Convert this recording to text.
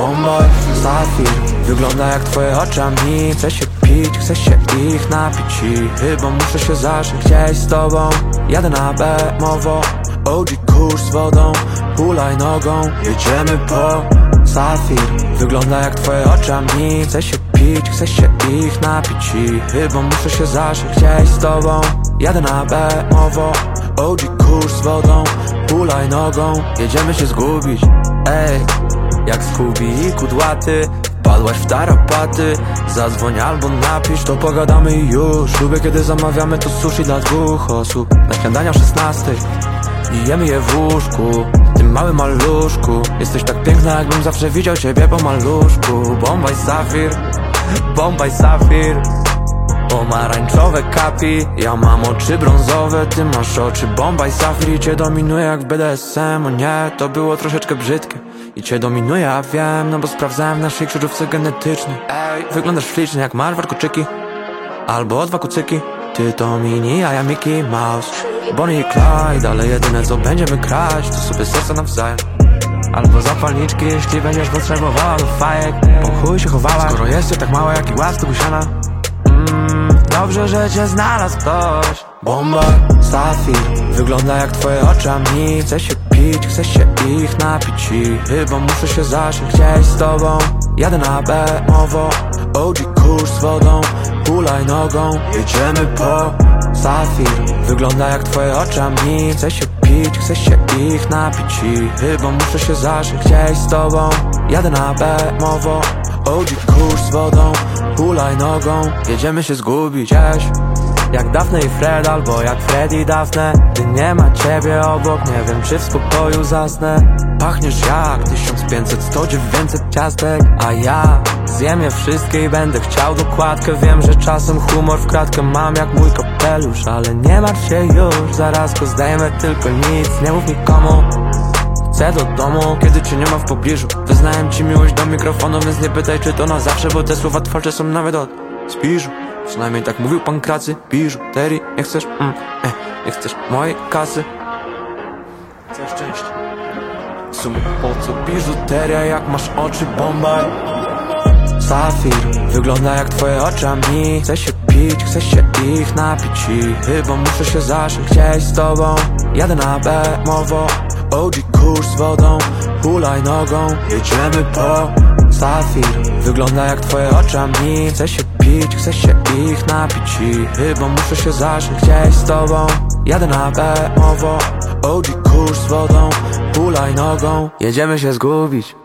Bombaj, Safir Wygląda jak twoje oczami. Chcę się pić, chcę się ich napić I chyba muszę się zacząć gdzieś z tobą. Jadę na bemowo OG kurs z wodą Hulaj nogą. Jedziemy po Safir Wygląda jak twoje oczami. Chcę się pić, chcę się ich napić I chyba muszę się zacząć gdzieś z tobą. Jadę na bemowo OG kurs z wodą Hulaj nogą. Jedziemy się zgubić Ej jak Scooby i kudłaty Padłaś w tarapaty. Zadzwoń albo napisz, to pogadamy już. Lubię kiedy zamawiamy to sushi dla dwóch osób. Na śniadania o 16 I jemy je w łóżku. Tym małym maluszku. Jesteś tak piękna jakbym zawsze widział ciebie po maluszku. Bombaj Safir Bombaj Safir Pomarańczowe kapi Ja mam oczy brązowe, ty masz oczy Safir i cię dominuje jak w BDSM O nie, to było troszeczkę brzydkie I cię dominuje, ja wiem, no bo sprawdzałem w naszej krzyżówce genetycznej. Ej, wyglądasz ślicznie jak Marwar Kuczyki Albo dwa kucyki. Ty to mini, a ja Mickey Mouse. Bonnie i Clyde, ale jedyne co będziemy kraść To sobie serca nawzajem. Albo zapalniczki, jeśli będziesz potrzebowała do fajek. Po chuj się chowała, skoro jesteś tak mała jak i łaska busiana Mm, Dobrze, że cię znalazł ktoś. Bomba, Safir Wygląda jak twoje oczami. Chcę się pić, chcę się ich napić I chyba muszę się zacząć gdzieś z tobą. Jadę na bemowo OG kurs z wodą Hulaj nogą. Jedziemy po Safir Wygląda jak twoje oczami. Chcę się pić, chcę się ich napić I chyba muszę się zacząć gdzieś z tobą. Jadę na bemowo OG kurs z wodą Hulaj nogą. Jedziemy się zgubić gdzieś jak Daphne i Fred, albo jak Fred i Daphne Gdy nie ma ciebie obok, nie wiem czy w spokoju zasnę. Pachniesz jak 1500, 100, 900 ciastek. A ja zjem je wszystkie i będę chciał dokładkę. Wiem, że czasem humor w kratkę mam jak mój kapelusz. Ale nie martw się już, zaraz go zdejmę, tylko nic. Nie mów nikomu Chcę do domu, kiedy cię nie ma w pobliżu. Wyznałem ci miłość do mikrofonu, więc nie pytaj czy to na zawsze Bo te słowa twórcze są nawet od spiżu. Przynajmniej tak mówił pan kracy, biżuterii. Nie chcesz, mm, eh, nie chcesz mojej kasy. Chcę szczęścia. W sumie po co biżuteria, jak masz oczy bombaj Safir, wygląda jak twoje oczami. Chcę się pić, chcę się ich napić I chyba muszę się zacząć gdzieś z tobą Jadę na bemowo OG kurs z wodą Hulaj nogą. Jedziemy po Safir. Wygląda jak twoje oczami Chcę się pić, chcę się ich napić. I chyba muszę się zacząć gdzieś z tobą. Jadę na bemowo OG kurs z wodą Hulaj nogą. Jedziemy się zgubić